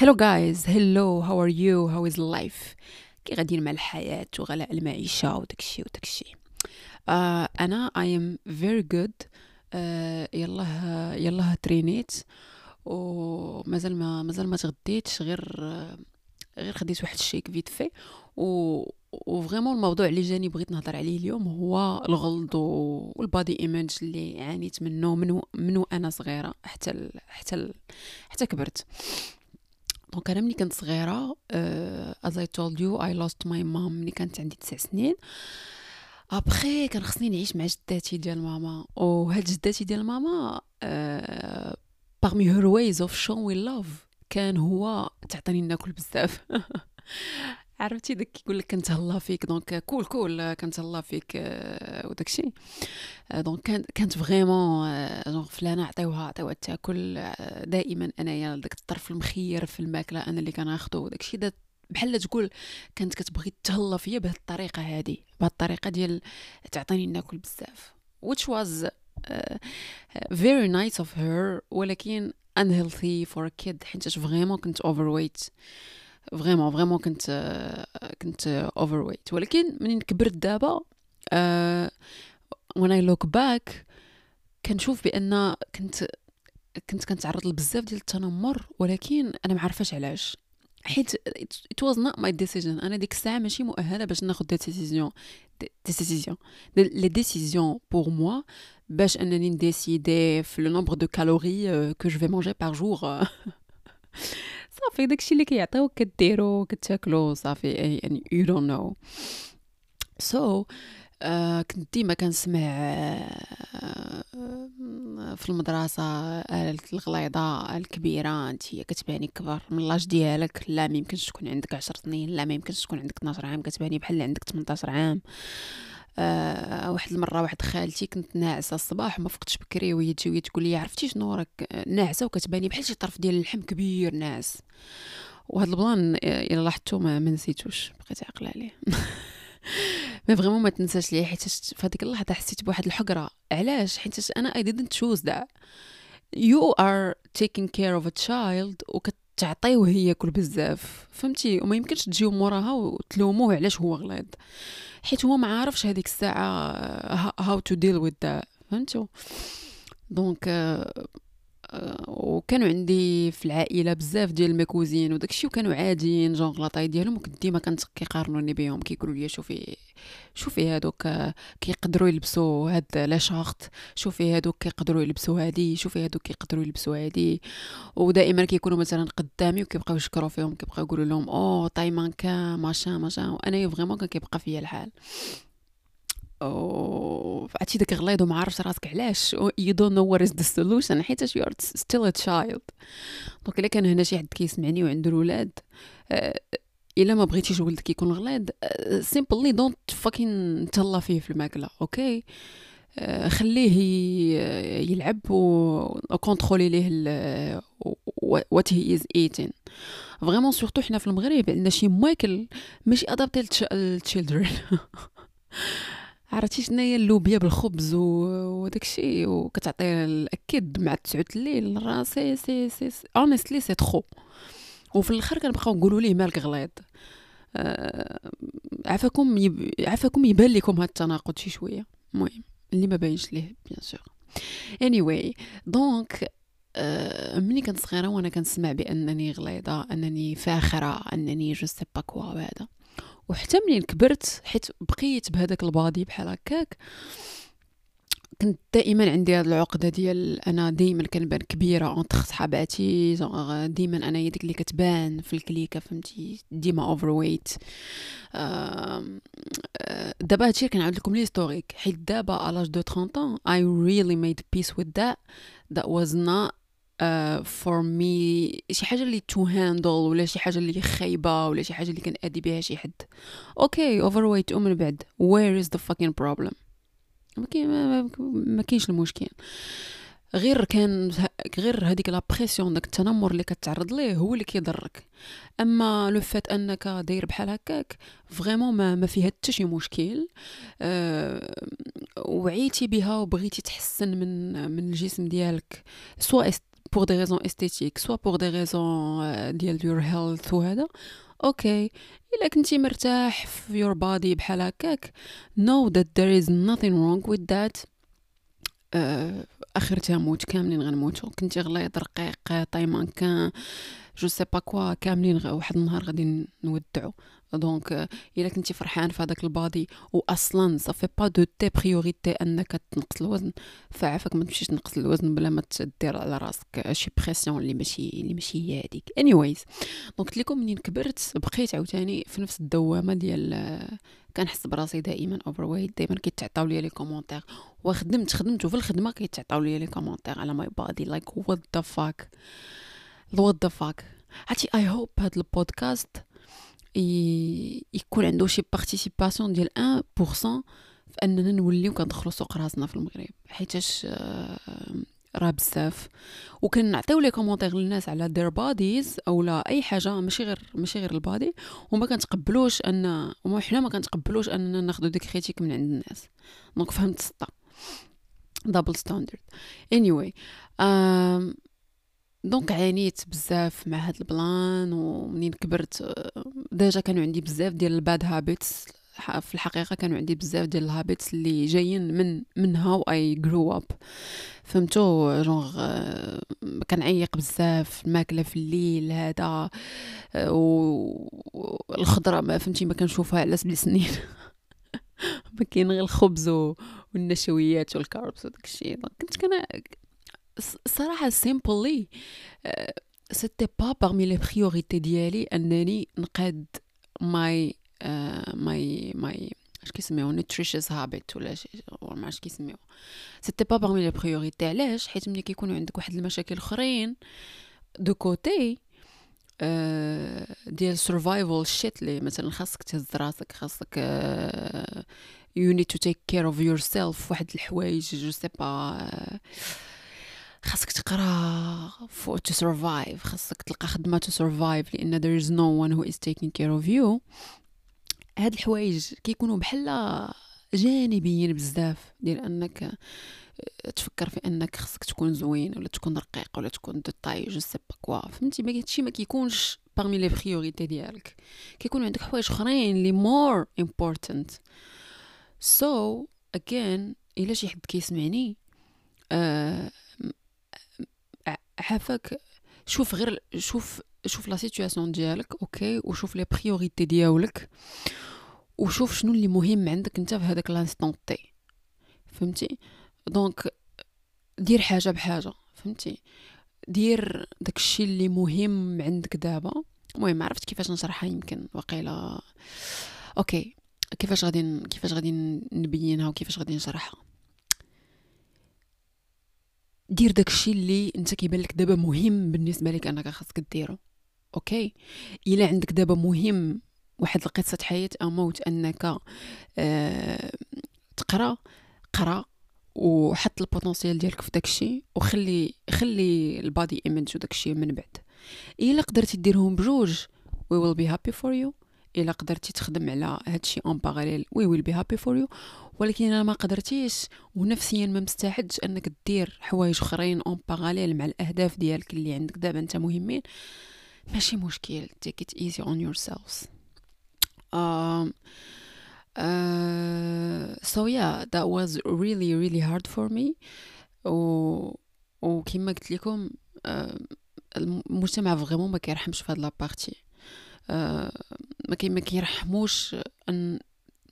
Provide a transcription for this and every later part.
hello guys hello how are you how is life كي غاديين مع الحياة وغلاء المعيشة وداكشي وداكشي. uh, أنا I am very good يلاه يلاه ترينيت. ومازال ما مازال ما تغديتش غير غير خديت واحد ال shake vite fait. و و vraiment الموضوع اللي جاني بغيت نهضر عليه اليوم هو الغلظ وال body image اللي عانيت منه من من وأنا صغيرة حتى ال حتى ال حتى كبرت. donc أنا ملي كنت صغيره as I told you I lost my mom ملي كانت عندي تسع سنين. ابخي كان خصني نعيش مع جداتي ديال ماما. وهاد جداتي ديال ماما parmi her ways of we love كان هو تعطيني ناكل بزاف. عرفتي داك كيقول لك كنتهلا فيك donc كول كول كنتهلا فيك آه، وداكشي آه، donc كانت كانت vraiment genre فلانة عطيوها عطيوها تاكل آه، دائما أنايا داك الطرف المخير في الماكلة أنا اللي كناخذو وداكشي دات بحال تقول كانت كتبغي تهلا فيا بهذه الطريقة هذه بهذه الطريقة ديال تعطيني ناكل بزاف which was uh, very nice of her ولكن unhealthy for a kid حيت vraiment كنت overweight. vraiment vraiment كنت كنت overweight ولكن منين كبرت دابا وأنا look back كنشوف بأن كنت كنت كنتعرض لبزاف ديال التنمر ولكن أنا ما عارفاش علاش. حيت it was not my decision. أنا ديك الساعة ماشي مؤهلة باش ناخذ des décisions des décisions les décisions pour moi باش أنني ن décider في le nombre de calories que je vais manger par jour صافي داكشي اللي كيعطيوك كديرو كتاكلو صافي يعني you don't know. So uh, كنت ديما كنسمع uh, في المدرسة الغليظة الكبيرة انت كتباني كبر من لاج ديالك لا ما تكون عندك عشر سنين لا ما تكون عندك 12 عام كتباني بحال عندك 18 عام. آه واحد المرة واحد خالتي كنت ناعسة الصباح وما فقتش بكري وهي تجي وهي تقول لي عرفتي شنو راك ناعسة وكتباني بحال شي طرف ديال اللحم كبير ناعس. وهاد ال plan إلا لاحظتو ما, نسيتوش بقيت عاقلة عليه. mais vraiment ما تنساش ليه حيت في هذيك اللحظة حسيت بواحد الحقرة. علاش؟ حيت أنا I didn't choose that. You are taking care of a child وكتعطيوه ياكل بزاف. فهمتي؟ وما يمكنش تجيو موراها وتلوموه علاش هو غليظ. حيت هو ما عارفش هذيك الساعة how to deal with فهمتوا donc وكانوا عندي في العائلة بزاف ديال les cousins وداكشي وكانوا عاديين genre la taille ديالهم وكنت ديما كنت كيقارنوني بهم كيقولوا لي شوفي شوفي هادوك كيقدروا يلبسوا هاد les shorts شوفي هادوك كيقدروا يلبسوا هادي شوفي هادوك كيقدروا يلبسوا هادي. ودائما كيكونوا مثلا قدامي وكيبقاو يشكروا فيهم كيبقاو يقولوا لهم أو taille mannequin ما شاء ما شاء. وأنا vraiment كان كيبقى فيا الحال. عرفتي داك غليظ وما عارفش راسك علاش. you don't know what is the solution حيت you are still a child donc إلا كان هنا شي حد كيسمعني وعنده الولاد آه، إلا ما بغيتيش ولدك يكون غليظ simply don't fucking تهلا فيه في الماكلة okay آه، خليه يلعب و controlé ليه what he is eating vraiment surtout حنا في المغرب عندنا شي ماكل ماشي fr:adapté لل children عرفتي شنو هي اللوبيا بالخبز وداك الشيء وكتعطي الأكيد مع تسعود الليل راه c'est c'est c'est honestly c'est trop وفي الآخر كنبقاو نقولوا ليه مالك غليظ. آه عفاكم يب... عفاكم يبان لكم هذا التناقض شي شوية. المهم اللي ما باينش ليه bien sûr anyway donc آه ملي كنت صغيره وأنا كنسمع بأنني غليظة أنني فاخرة أنني je sais pas quoi وهذا. وحتى منين كبرت حيت بقيت بهذاك ال body بحال هكاك. كنت دائما عندي هاد العقدة ديال أنا دائما كنبان كبيرة entre صحاباتي ديما أنا هي ديك اللي كتبان في ال clique ة فهمتي؟ ديما overweight دابا هادشي كنعاود لكم l'historique حيت دابا على l'âge de 30 I really made peace with that that was not for uh, mais شي حاجة اللي to handle ولا شي حاجة اللي خايبة ولا شي حاجة اللي كنأدي بها شي حد. okay overweight ومن بعد. where is the fucking problem ما كاينش المشكل. غير كان غير هذيك la pression داك التنمر اللي كتعرض ليه هو اللي كيضرك. أما لو فات أنك داير بحال هكاك vraiment ما, ما فيها حتى شي مشكل. أه وعيتي بها وبغيتي تحسن من من الجسم ديالك. soit pour des raisons esthétiques soit pour des raisons ديال your health وهذا okay إلا كنتي مرتاح في your body بحال هكاك know that there is nothing wrong with that. uh, اخرتها موت كاملين غنموتو. كنتي غليظ رقيق طايمان كان je sais pas quoi كاملين واحد النهار غادي نودعو. donc إلا كنتي فرحان في هذاك ال body واصلا صافي pas de tes priorités أنك تنقص الوزن. فعافاك ما تمشيش تنقص الوزن بلا ما تدير على راسك شي pression اللي ماشي اللي ماشي هي هذيك. anyways donc قلت لكم منين كبرت بقيت عاوتاني في نفس الدوامة ديال كنحس براسي دائما overweight دائما كيتعطاو لي les commentaires وخدمت خدمت وفي الخدمة كيتعطاو لي les commentaires على my body like what the fuck what the fuck عرفتي I hope هاد البودكاست يكون عنده شي participation ديال 1% في أننا نوليو كندخلو سوق راسنا في المغرب حيتاش آه، راه بزاف. وكنعطيو les commentaires للناس على their bodies أو لا أي حاجة ماشي غير ماشي غير ال body. وما كنتقبلوش أن وما حنا ما كنتقبلوش أننا ناخذ ديك critique من عند الناس. donc فهمت السطا double standard anyway donc عانيت بزاف مع هاد ال plan ومنين كبرت déjà كانوا عندي بزاف ديال ال bad habits في الحقيقة كانوا عندي بزاف ديال ال habits اللي جايين من من how I grew up فهمتو؟ جونغ كنعيق بزاف. الماكلة في الليل هذا والخضرة ما فهمتي ما كنشوفها على سبع سنين. ما كاين غير الخبز والنشويات والكاربس وداك الشيء كنت كنا صراحة سيمبلي سيتي با بارمي لي بريوريتي ديالي أنني نقاد ماي ماي ماي اش كيسميو nutritious habit ولا ما عرفتش كيسميو c'était pas parmi les priorités علاش؟ حيت ملي كيكونوا عندك واحد المشاكل أخرين de côté ديال survival shit لي مثلا خاصك تهز راسك خاصك you need to take care of yourself واحد الحوايج je sais pas خاصك تقرا for to survive خاصك تلقى خدمة to survive لأن there is no one who is taking care of you. هاد الحوايج كيكونوا بحال جانبيين بزاف ديال أنك آه، تفكر في أنك خاصك تكون زوين ولا تكون رقيق ولا تكون de taille je sais pas quoi فهمتي؟ ما هادشي ما كيكونش parmi les priorités ديالك. كيكون عندك حوايج أخرين اللي more important so again إلا شي حد كيسمعني آه عافاك شوف غير شوف شوف la situation ديالك okay وشوف les priorités ديالك وشوف شنو اللي مهم عندك انت في هذاك l'instant t فهمتي؟ donc دير حاجة بحاجة فهمتي؟ دير داكشي اللي مهم عندك دابا. المهم عرفت كيفاش نشرحها يمكن وقيلا okay كيفاش غادي كيفاش غادي نبينها وكيفاش غادي نشرحها. دير داكشي اللي انت كيبان لك دابا مهم بالنسبة لك انك خاصك ديرو. okay؟ إلا عندك دابا مهم واحد القصة حياة أو موت أنك آه تقرأ قرأ وحط ال potentiel ديالك في داكشي وخلي خلي ال body image وداكشي من بعد. إلا قدرتي ديرهم بجوج we will be happy for you. إلا قدرتي تخدم على هادشي en parallèle we will be happy for you ولكن أنا ما قدرتيش ونفسيا ما مستعدش أنك دير حوايج أخرين en parallèle مع الأهداف ديالك اللي عندك دابا أنت مهمين. ماشي مشكل. Take it easy on yourselves. um, uh, so yeah that was really really hard for me. و وكما قلت لكم uh, المجتمع vraiment ما كيرحمش في هاد la partie آه، ما كي ما كيرحموش ان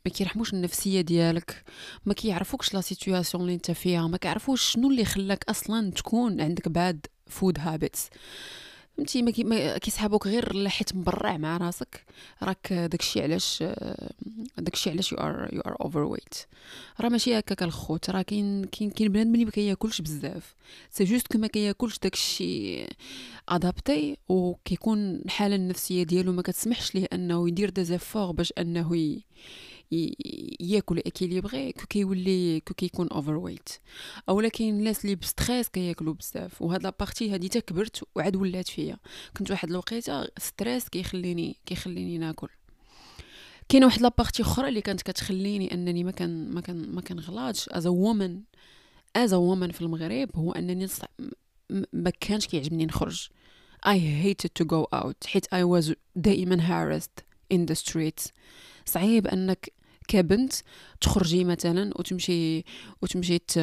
ما كيرحموش النفسية ديالك. ما كيعرفوكش la situation اللي أنت فيها. ما كيعرفوش شنو اللي خلاك أصلا تكون عندك bad food habits فهمتي؟ ما, كي ما كيسحبوك غير حيت مبرع مع راسك. راك داكشي علاش داكشي علاش you are you are overweight راه ماشي هكاك الخوت راه كاين كاين كاين بنادم اللي ما كياكلش بزاف. c'est juste que ما كياكلش داكشي adapté وكيكون الحاله النفسية ديالو ما كتسمحش ليه أنه يدير des efforts باش أنه. ياكل équilibré que كيولي que كيكون overweight أولا كاين الناس اللي ب stress كياكلوا بزاف وهاد la partie هادي تا كبرت وعاد ولات فيا. كنت واحد الوقيتة stress كيخليني كيخليني ناكل. كاينة واحد la partie أخرى اللي كانت كتخليني أنني ما كان ما كان ما كنغلطش as a woman as a woman في المغرب هو أنني ما كانش كيعجبني نخرج. I hated to go out حيت I was دائما harassed in the streets. صعيب أنك كبنت تخرجي مثلا وتمشي وتمشي ت...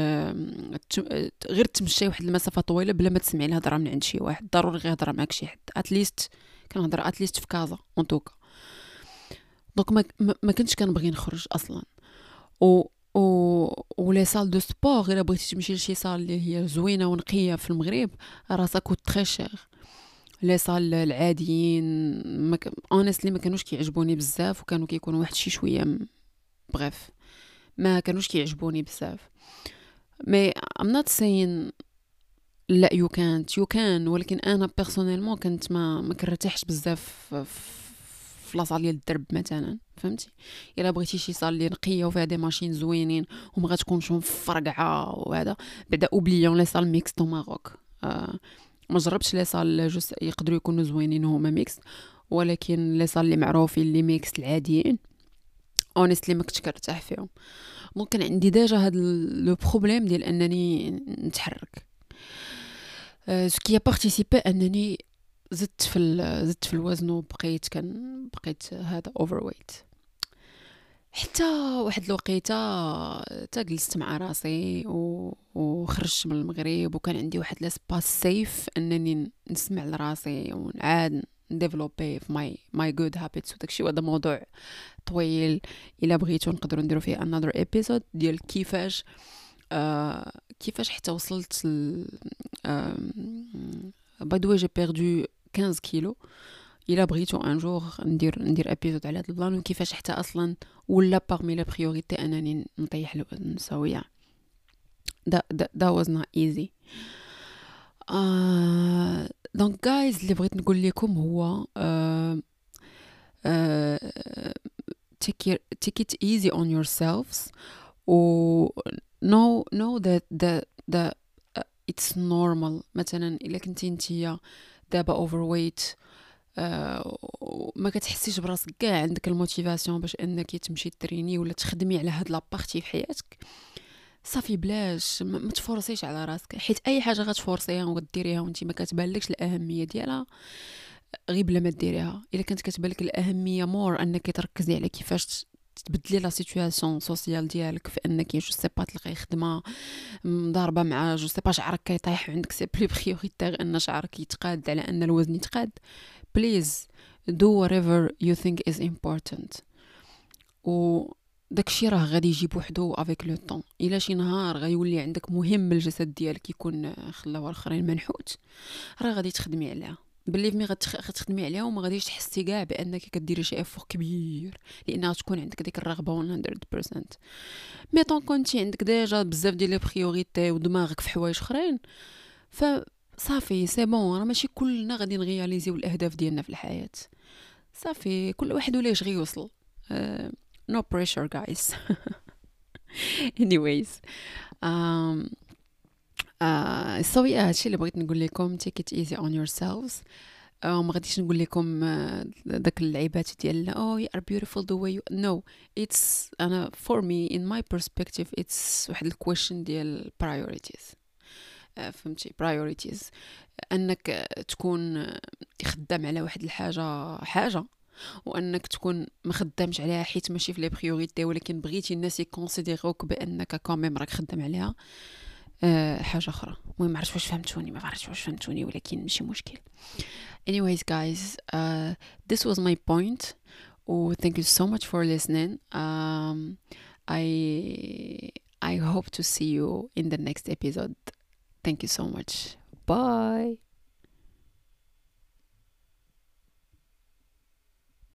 غير تمشي واحد المسافة طويلة بلا ما تسمعي الهضرة من عند شي واحد. ضروري غير يهضر معاك شي حد. at least كنهضر at least في كازا en tout cas donc ما, ما كنتش كنبغي نخرج أصلا. و و و les salles de sport غير بغيتي تمشي لشي salle اللي هي زوينة ونقية في المغرب راه ça coûte très cher les salles العاديين ما ك... honestly ما كانوش كيعجبوني بزاف وكانوا كيكونوا واحد شي شوية bref ما كانوش كيعجبوني بزاف. مي ام نوت سين لا يو كانت يو كان ولكن أنا personnellement كنت ما ما كنرتاحش بزاف في la salle ديال الدرب مثلا فهمتي؟ إلا بغيتي شي salle اللي نقية وفيها des machines زوينين وما غتكونش مفرقعة وهذا بعدا oublions les salles mixtes du Maroc. آه ما جربتش les salles يقدروا يكونوا زوينين هما mixtes ولكن les salles اللي معروفين اللي mixtes العاديين. honestly ما كنتش كنرتاح فيهم. donc كان عندي déjà هاد le problème ديال أنني نتحرك. ce qui participait أنني زدت في زدت في الوزن وبقيت كان بقيت هذا overweight حتى واحد الوقيتة تا جلست مع راسي و... وخرجت من المغرب وكان عندي واحد l'espace safe أنني نسمع لراسي ونعاد ن développer في my my good habits وداكشي وهذا موضوع طويل إلا بغيتو نقدروا نديرو فيه another episode ديال كيفاش آه كيفاش حتى وصلت ل by the way j'ai perdu 15 كيلو. إلا بغيتو un jour ندير ندير épisode على هذا ال plan وكيفاش حتى أصلا ولا parmi les priorités أنني نطيح so yeah that that was not easy donc guys اللي بغيت نقول لكم هو uh, uh, take, take it easy on yourselves و know know that the the uh, it's normal. مثلا إلا كنتي نتيا دابا overweight آه ما كتحسيش براسك كاع عندك ال motivation باش أنك تمشي تريني ولا تخدمي على هاد la partie في حياتك. صافي بلاش ما تفرصيش على راسك. حيت أي حاجة غتفرصيها وغديريها وانت ما كتبانلكش الأهمية ديالها. غير بلا ما ديريها. إلا كانت كتبان لك الأهمية مور أنك تركزي على كيفاش تبدلي la situation sociale ديالك في أنك je sais pas تلقاي خدمة مضاربة مع je sais pas شعرك كيطيح عندك c'est plus prioritaire أن شعرك يتقاد على أن الوزن يتقاد. please do whatever you think is important. و داكشي راه غادي يجي بوحدو avec le temps إلا شي نهار غيولي عندك مهم الجسد ديالك يكون خلاو الآخرين منحوت راه غادي تخدمي عليها. believe me غتخدمي عليها وما غاديش تحسي كاع بأنك كديري شي effort كبير لأنها تكون عندك ديك الرغبة 100% mais tant كنتي عندك déjà بزاف ديال les priorités ودماغك في حوايج أخرين ف صافي c'est bon راه ماشي كلنا غادي نغياليزيو الأهداف ديالنا في الحياة. صافي كل واحد وليش غيوصل pressure guys. Anyways um, uh, so yeah هادشي اللي بغيت نقول لكم take it easy on yourselves. uh, ما غاديش نقول لكم uh, داك اللعيبات ديال oh you are beautiful the way you no it's أنا for me in my perspective it's واحد ال question ديال priorities. فهمتي؟ Priorities. أنك تكون خدام على واحد الحاجة حاجة وأنك تكون ما خدامش عليها حيت ماشي في les priorités ولكن بغيتي الناس ي considérer وك بأنك quand même راك خدام عليها. أه حاجة أخرى. المهم عرفت واش فهمتوني ما عرفتش واش فهمتوني ولكن ماشي مشكل anyways guys uh, this was my point oh thank you so much for listening um, I I hope to see you in the next episode thank you so much bye